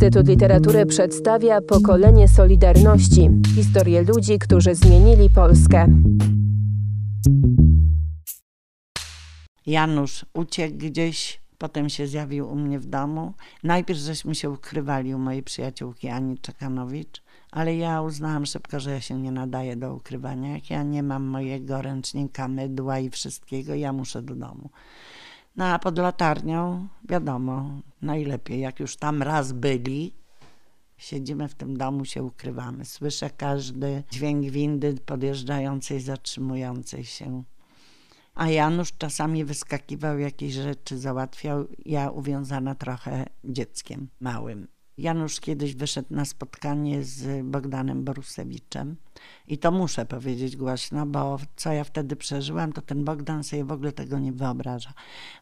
Instytut Literatury przedstawia pokolenie Solidarności historię ludzi, którzy zmienili Polskę. Janusz uciekł gdzieś, potem się zjawił u mnie w domu. Najpierw żeśmy się ukrywali u mojej przyjaciółki Ani Czekanowicz, ale ja uznałam szybko, że ja się nie nadaję do ukrywania. Jak ja nie mam mojego ręcznika, mydła i wszystkiego, ja muszę do domu. No a pod latarnią, wiadomo, najlepiej, jak już tam raz byli, siedzimy w tym domu, się ukrywamy. Słyszę każdy dźwięk windy podjeżdżającej, zatrzymującej się. A Janusz czasami wyskakiwał, jakieś rzeczy załatwiał, ja uwiązana trochę dzieckiem małym. Janusz kiedyś wyszedł na spotkanie z Bogdanem Borusewiczem i to muszę powiedzieć głośno, bo co ja wtedy przeżyłam, to ten Bogdan sobie w ogóle tego nie wyobraża.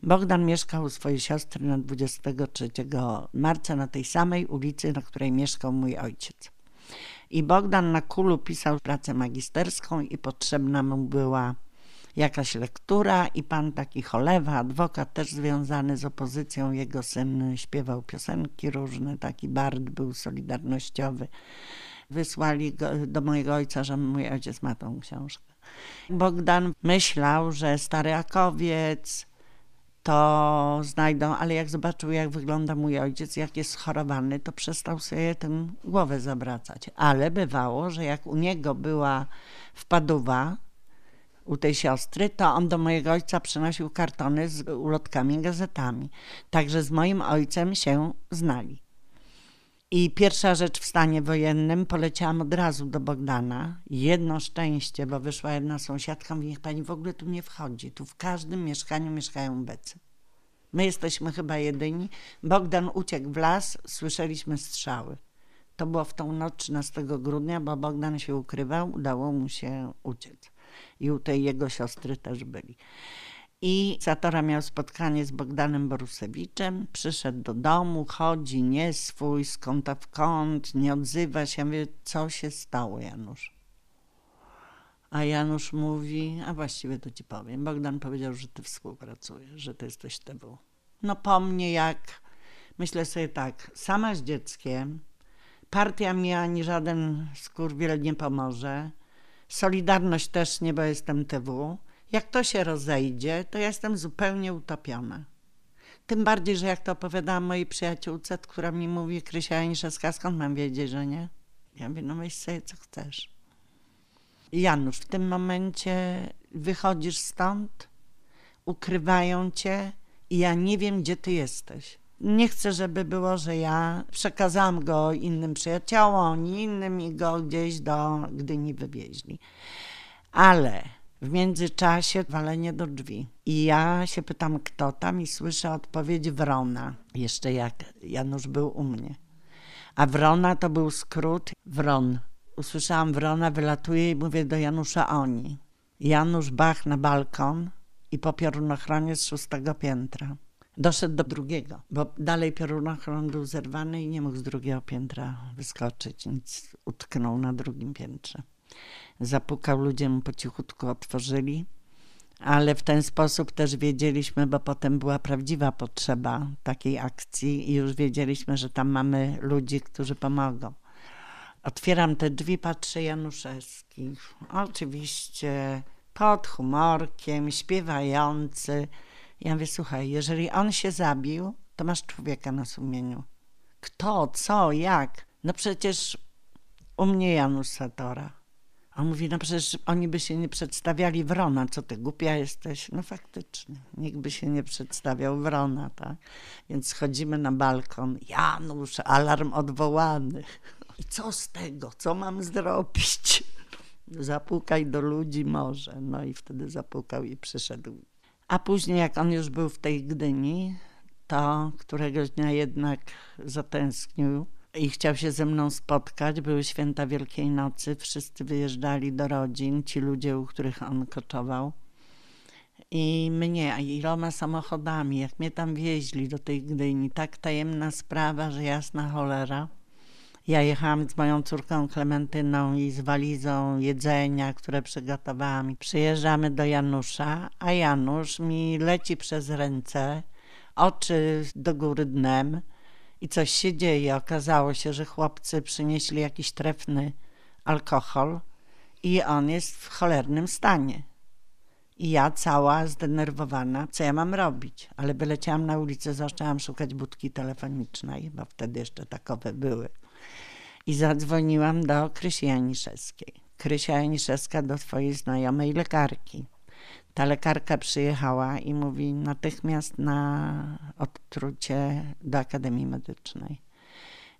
Bogdan mieszkał u swojej siostry na 23 marca na tej samej ulicy, na której mieszkał mój ojciec. I Bogdan na kulu pisał pracę magisterską i potrzebna mu była jakaś lektura i pan taki Cholewa, adwokat też związany z opozycją, jego syn śpiewał piosenki różne, taki bard był solidarnościowy. Wysłali go do mojego ojca, że mój ojciec ma tą książkę. Bogdan myślał, że stary Akowiec to znajdą, ale jak zobaczył, jak wygląda mój ojciec, jak jest schorowany, to przestał sobie tym głowę zawracać. Ale bywało, że jak u niego była wpadowa, u tej siostry, to on do mojego ojca przynosił kartony z ulotkami, gazetami. Także z moim ojcem się znali. I pierwsza rzecz w stanie wojennym poleciałam od razu do Bogdana. Jedno szczęście, bo wyszła jedna sąsiadka, mówi, niech pani w ogóle tu nie wchodzi. Tu w każdym mieszkaniu mieszkają becy. My jesteśmy chyba jedyni. Bogdan uciekł w las, słyszeliśmy strzały. To było w tą noc 13 grudnia, bo Bogdan się ukrywał, udało mu się uciec i u tej jego siostry też byli. I Satora miał spotkanie z Bogdanem Borusewiczem, przyszedł do domu, chodzi nie swój, z kąta w kąt, nie odzywa się. Ja mówię, co się stało, Janusz? A Janusz mówi, a właściwie to ci powiem. Bogdan powiedział, że ty współpracujesz, że ty jesteś TW. No po mnie jak, myślę sobie tak, sama z dzieckiem, partia mi ani żaden skurwiel nie pomoże, Solidarność też nie, bo jestem TW. Jak to się rozejdzie, to ja jestem zupełnie utopiona. Tym bardziej, że jak to opowiadałam mojej przyjaciółce, która mi mówi, Krysia Janiszewska, skąd mam wiedzieć, że nie? Ja mówię, no myśl sobie, co chcesz. Janusz, w tym momencie wychodzisz stąd, ukrywają cię i ja nie wiem, gdzie ty jesteś. Nie chcę, żeby było, że ja przekazałam go innym przyjaciołom, oni innym i go gdzieś do Gdyni wywieźli. Ale w międzyczasie walenie do drzwi. I ja się pytam, kto tam, i słyszę odpowiedź Wrona. Jeszcze jak Janusz był u mnie. A Wrona to był skrót Wron. Usłyszałam Wrona, wylatuje i mówię do Janusza oni. Janusz Bach na balkon i po piorunochronie z szóstego piętra. Doszedł do drugiego, bo dalej piorunochron był zerwany i nie mógł z drugiego piętra wyskoczyć, więc utknął na drugim piętrze. Zapukał, ludzie mu po cichutku otworzyli, ale w ten sposób też wiedzieliśmy, bo potem była prawdziwa potrzeba takiej akcji i już wiedzieliśmy, że tam mamy ludzi, którzy pomogą. Otwieram te drzwi, patrzę Januszewski. Oczywiście pod humorkiem, śpiewający, ja mówię, słuchaj, jeżeli on się zabił, to masz człowieka na sumieniu. Kto, co, jak? No przecież u mnie Janusz Satora. On mówi, no przecież oni by się nie przedstawiali Wrona, co ty głupia jesteś? No faktycznie, nikt by się nie przedstawiał Wrona, tak? Więc schodzimy na balkon, Janusz, alarm odwołany. I co z tego? Co mam zrobić? Zapukaj do ludzi może. No i wtedy zapukał i przyszedł a później, jak on już był w tej Gdyni, to któregoś dnia jednak zatęsknił i chciał się ze mną spotkać. Były święta Wielkiej Nocy, wszyscy wyjeżdżali do rodzin, ci ludzie, u których on koczował. I mnie, a iloma samochodami, jak mnie tam wieźli do tej Gdyni, tak tajemna sprawa, że jasna cholera. Ja jechałam z moją córką Klementyną i z walizą jedzenia, które przygotowałam. Przyjeżdżamy do Janusza, a Janusz mi leci przez ręce, oczy do góry dnem I coś się dzieje. Okazało się, że chłopcy przynieśli jakiś trefny alkohol i on jest w cholernym stanie. I ja cała zdenerwowana, co ja mam robić? Ale wyleciałam na ulicę, zaczęłam szukać budki telefonicznej, bo wtedy jeszcze takowe były. I zadzwoniłam do Krysi Janiszewskiej. Krysia Janiszewska do twojej znajomej lekarki. Ta lekarka przyjechała i mówi natychmiast na odtrucie do Akademii Medycznej.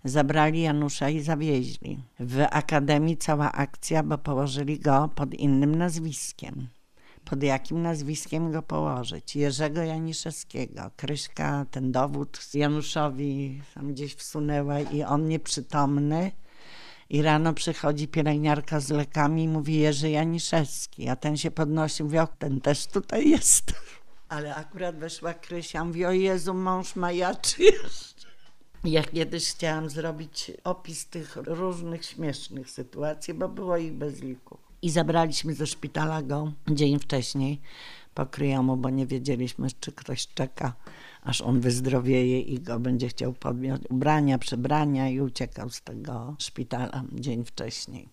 Zabrali Janusza i zawieźli. W Akademii cała akcja, bo położyli go pod innym nazwiskiem. Pod jakim nazwiskiem go położyć? Jerzego Janiszewskiego. Kryśka ten dowód Januszowi tam gdzieś wsunęła i on nieprzytomny. I rano przychodzi pielęgniarka z lekami i mówi Jerzy Janiszewski, a ten się podnosi, mówi, o, ten też tutaj jest. Ale akurat weszła Krysia, mówi, o Jezu, mąż majaczy jeszcze. Ja kiedyś chciałam zrobić opis tych różnych śmiesznych sytuacji, bo było ich bez liku. I zabraliśmy ze szpitala go dzień wcześniej po kryjomu, bo nie wiedzieliśmy, czy ktoś czeka, aż on wyzdrowieje i go będzie chciał podjąć ubrania, przebrania i uciekał z tego szpitala dzień wcześniej.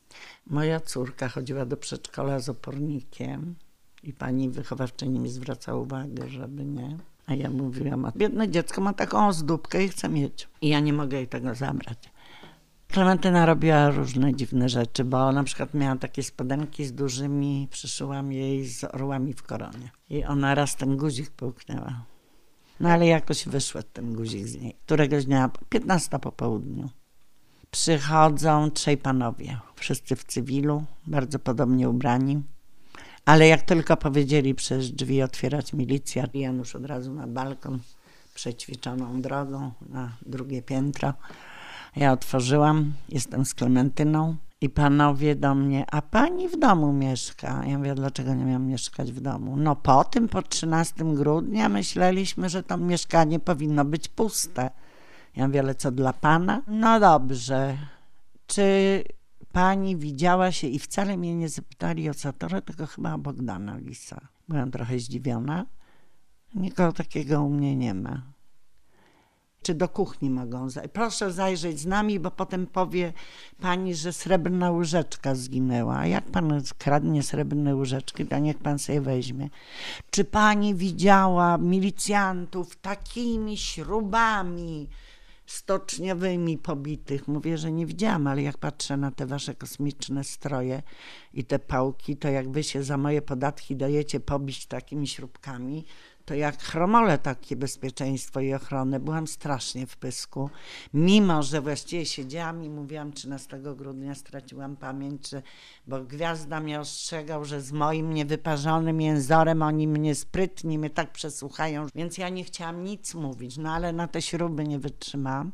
Moja córka chodziła do przedszkola z opornikiem i pani wychowawczyni mi zwracała uwagę, żeby nie. A ja mówiłam, biedne dziecko ma taką ozdóbkę i chce mieć. I ja nie mogę jej tego zabrać. Klementyna robiła różne dziwne rzeczy, bo na przykład miała takie spodenki z dużymi, przyszyłam jej z orłami w koronie. I ona raz ten guzik połknęła. No ale jakoś wyszedł ten guzik z niej. Któregoś dnia, 15 po południu, przychodzą trzej panowie, wszyscy w cywilu, bardzo podobnie ubrani. Ale jak tylko powiedzieli przez drzwi otwierać milicja, Janusz od razu na balkon, przećwiczoną drogą na drugie piętro. Ja otworzyłam, jestem z Klementyną i panowie do mnie, a pani w domu mieszka. Ja mówię, dlaczego nie miałam mieszkać w domu? No po tym, po 13 grudnia myśleliśmy, że to mieszkanie powinno być puste. Ja mówię, ale co dla pana? No dobrze. Czy pani widziała się i wcale mnie nie zapytali o Satorę, tylko chyba o Bogdana Lisa. Byłam trochę zdziwiona. Nikogo takiego u mnie nie ma czy do kuchni mogą zajrzeć. Proszę zajrzeć z nami, bo potem powie pani, że srebrna łyżeczka zginęła. A jak pan kradnie srebrne łyżeczki, to niech pan sobie weźmie. Czy pani widziała milicjantów takimi śrubami stoczniowymi pobitych? Mówię, że nie widziałam, ale jak patrzę na te wasze kosmiczne stroje i te pałki, to jak wy się za moje podatki dajecie pobić takimi śrubkami, to jak chromole takie bezpieczeństwo i ochronę. Byłam strasznie w pysku. Mimo, że właściwie siedziałam i mówiłam 13 grudnia straciłam pamięć, że, bo gwiazda mnie ostrzegał, że z moim niewyparzonym jęzorem oni mnie sprytni, mnie tak przesłuchają, więc ja nie chciałam nic mówić, no ale na te śruby nie wytrzymałam.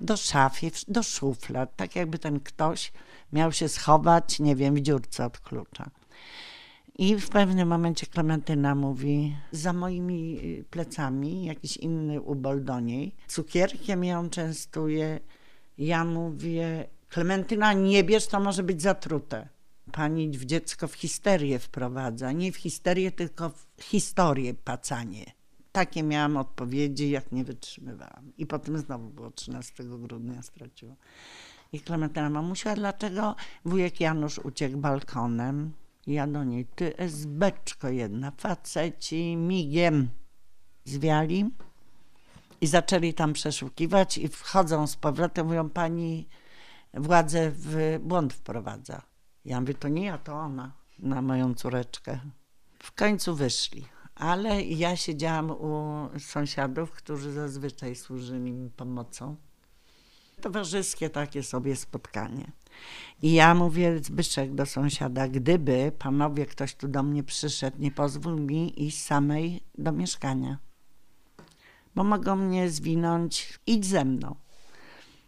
Do szafy, do szuflad, tak jakby ten ktoś miał się schować, nie wiem, w dziurce od klucza. I w pewnym momencie Klementyna mówi, za moimi y, plecami jakiś inny ubol do niej, cukierkiem ją częstuje. Ja mówię, Klementyna nie bierz, to może być zatrute. Pani w dziecko w histerię wprowadza, nie w histerię, tylko w historię pacanie. Takie miałam odpowiedzi, jak nie wytrzymywałam. I potem znowu było 13 grudnia straciło. I Klementyna mamusia, dlaczego wujek Janusz uciekł balkonem? Ja do niej, ty esbeczko jedna, faceci migiem zwiali i zaczęli tam przeszukiwać i wchodzą z powrotem, mówią, pani władzę w błąd wprowadza. Ja mówię, to nie ja, to ona, na moją córeczkę. W końcu wyszli, ale ja siedziałam u sąsiadów, którzy zazwyczaj służyli mi pomocą. Towarzyskie takie sobie spotkanie. I ja mówię Zbyszek do sąsiada, gdyby panowie ktoś tu do mnie przyszedł, nie pozwól mi iść samej do mieszkania. Bo mogą mnie zwinąć, idź ze mną.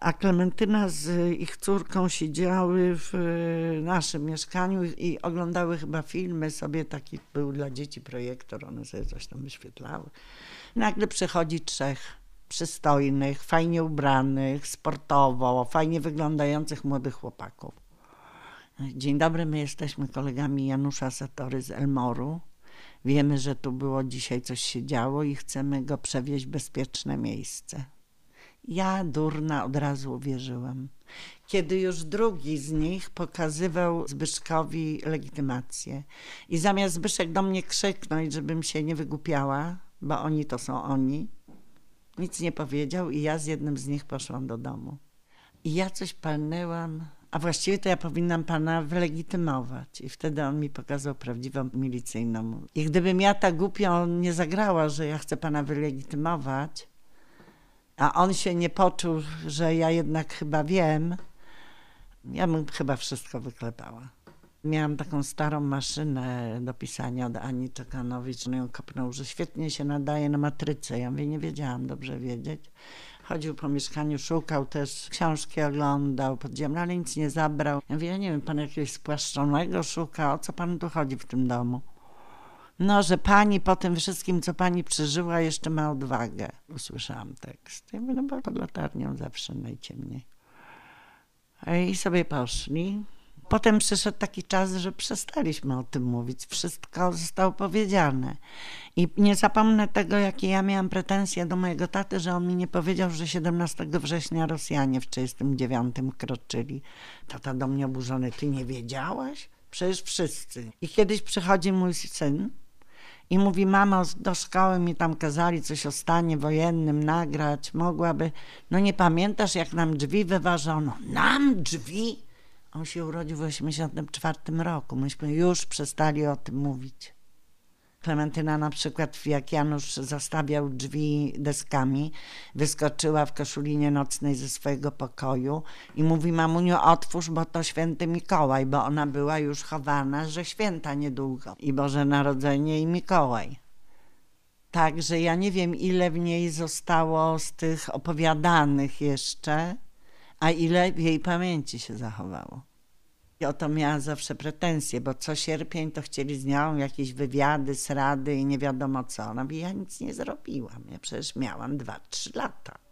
A Klementyna z ich córką siedziały w naszym mieszkaniu i oglądały chyba filmy sobie, taki był dla dzieci projektor, one sobie coś tam wyświetlały. Nagle przychodzi trzech przystojnych, fajnie ubranych, sportowo, fajnie wyglądających młodych chłopaków. Dzień dobry, my jesteśmy kolegami Janusza Satory z Elmoru. Wiemy, że tu było dzisiaj coś się działo i chcemy go przewieźć w bezpieczne miejsce. Ja, durna, od razu uwierzyłam. Kiedy już drugi z nich pokazywał Zbyszkowi legitymację. I zamiast Zbyszek do mnie krzyknąć, żebym się nie wygłupiała, bo oni to są oni, nic nie powiedział i ja z jednym z nich poszłam do domu. I ja coś palnęłam, a właściwie to ja powinnam pana wylegitymować. I wtedy on mi pokazał prawdziwą milicyjną. I gdybym ja tak głupio nie zagrała, że ja chcę pana wylegitymować, a on się nie poczuł, że ja jednak chyba wiem, ja bym chyba wszystko wyklepała. Miałam taką starą maszynę do pisania od Ani Czekanowicz. No ją kopnął, że świetnie się nadaje na matrycę. Ja mówię, nie wiedziałam dobrze wiedzieć. Chodził po mieszkaniu, szukał też, książki oglądał podziemne, ale nic nie zabrał. Ja mówię, ja nie wiem, pan jakiegoś spłaszczonego szuka, o co panu tu chodzi w tym domu? No, że pani po tym wszystkim, co pani przeżyła, jeszcze ma odwagę. Usłyszałam tekst. Ja mówię, no bo pod latarnią zawsze najciemniej. I sobie poszli. Potem przyszedł taki czas, że przestaliśmy o tym mówić. Wszystko zostało powiedziane. I nie zapomnę tego, jakie ja miałam pretensje do mojego taty, że on mi nie powiedział, że 17 września Rosjanie w 1939 kroczyli. Tata do mnie oburzony, ty nie wiedziałaś? Przecież wszyscy. I kiedyś przychodzi mój syn i mówi, mamo, do szkoły mi tam kazali coś o stanie wojennym nagrać, mogłaby, no nie pamiętasz, jak nam drzwi wyważono? Nam drzwi? On się urodził w 1984 roku. Myśmy już przestali o tym mówić. Klementyna na przykład, jak Janusz zastawiał drzwi deskami, wyskoczyła w koszulinie nocnej ze swojego pokoju i mówi, mamuniu, otwórz, bo to święty Mikołaj, bo ona była już chowana, że święta niedługo. I Boże Narodzenie i Mikołaj. Także ja nie wiem, ile w niej zostało z tych opowiadanych jeszcze, a ile w jej pamięci się zachowało. I o to miała zawsze pretensje, bo co sierpień to chcieli z nią jakieś wywiady, srady i nie wiadomo co. Ona mówi, ja nic nie zrobiłam, ja przecież miałam dwa, trzy lata.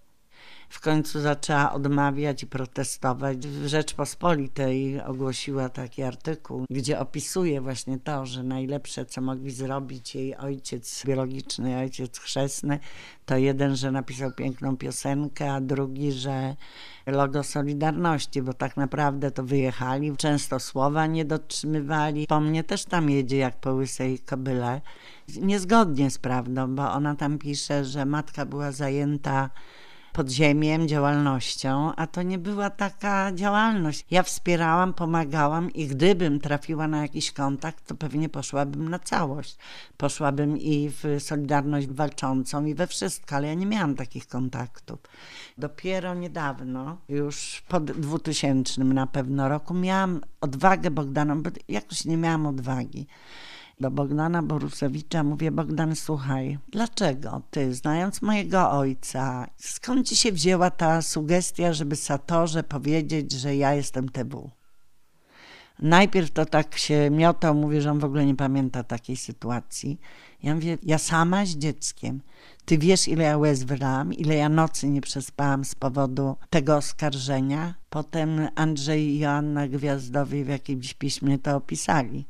W końcu zaczęła odmawiać i protestować. W Rzeczpospolitej ogłosiła taki artykuł, gdzie opisuje właśnie to, że najlepsze, co mogli zrobić jej ojciec biologiczny, ojciec chrzestny, to jeden, że napisał piękną piosenkę, a drugi, że logo Solidarności, bo tak naprawdę to wyjechali, często słowa nie dotrzymywali. Po mnie też tam jedzie jak po łysej kobyle. Niezgodnie z prawdą, bo ona tam pisze, że matka była zajęta podziemiem, działalnością, a to nie była taka działalność. Ja wspierałam, pomagałam i gdybym trafiła na jakiś kontakt, to pewnie poszłabym na całość. Poszłabym i w Solidarność Walczącą i we wszystko, ale ja nie miałam takich kontaktów. Dopiero niedawno, już po 2000 na pewno roku, miałam odwagę Bogdaną, bo jakoś nie miałam odwagi do Bogdana Borusewicza, mówię, Bogdan, słuchaj, dlaczego ty, znając mojego ojca, skąd ci się wzięła ta sugestia, żeby Satorze powiedzieć, że ja jestem TW? Najpierw to tak się miotał, mówię, że on w ogóle nie pamięta takiej sytuacji. Ja mówię, ja sama z dzieckiem. Ty wiesz, ile ja łez wylałam, ile ja nocy nie przespałam z powodu tego oskarżenia. Potem Andrzej i Joanna Gwiazdowi w jakimś piśmie to opisali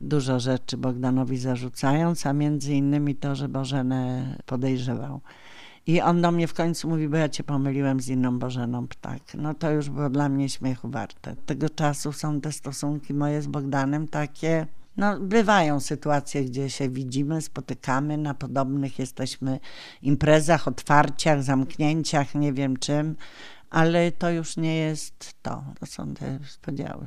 dużo rzeczy Bogdanowi zarzucając, a między innymi to, że Bożenę podejrzewał. I on do mnie w końcu mówi, bo ja cię pomyliłem z inną Bożeną Ptak. No to już było dla mnie śmiechu warte. Tego czasu są te stosunki moje z Bogdanem takie, no bywają sytuacje, gdzie się widzimy, spotykamy, na podobnych jesteśmy imprezach, otwarciach, zamknięciach, nie wiem czym, ale to już nie jest to. To są te podziały.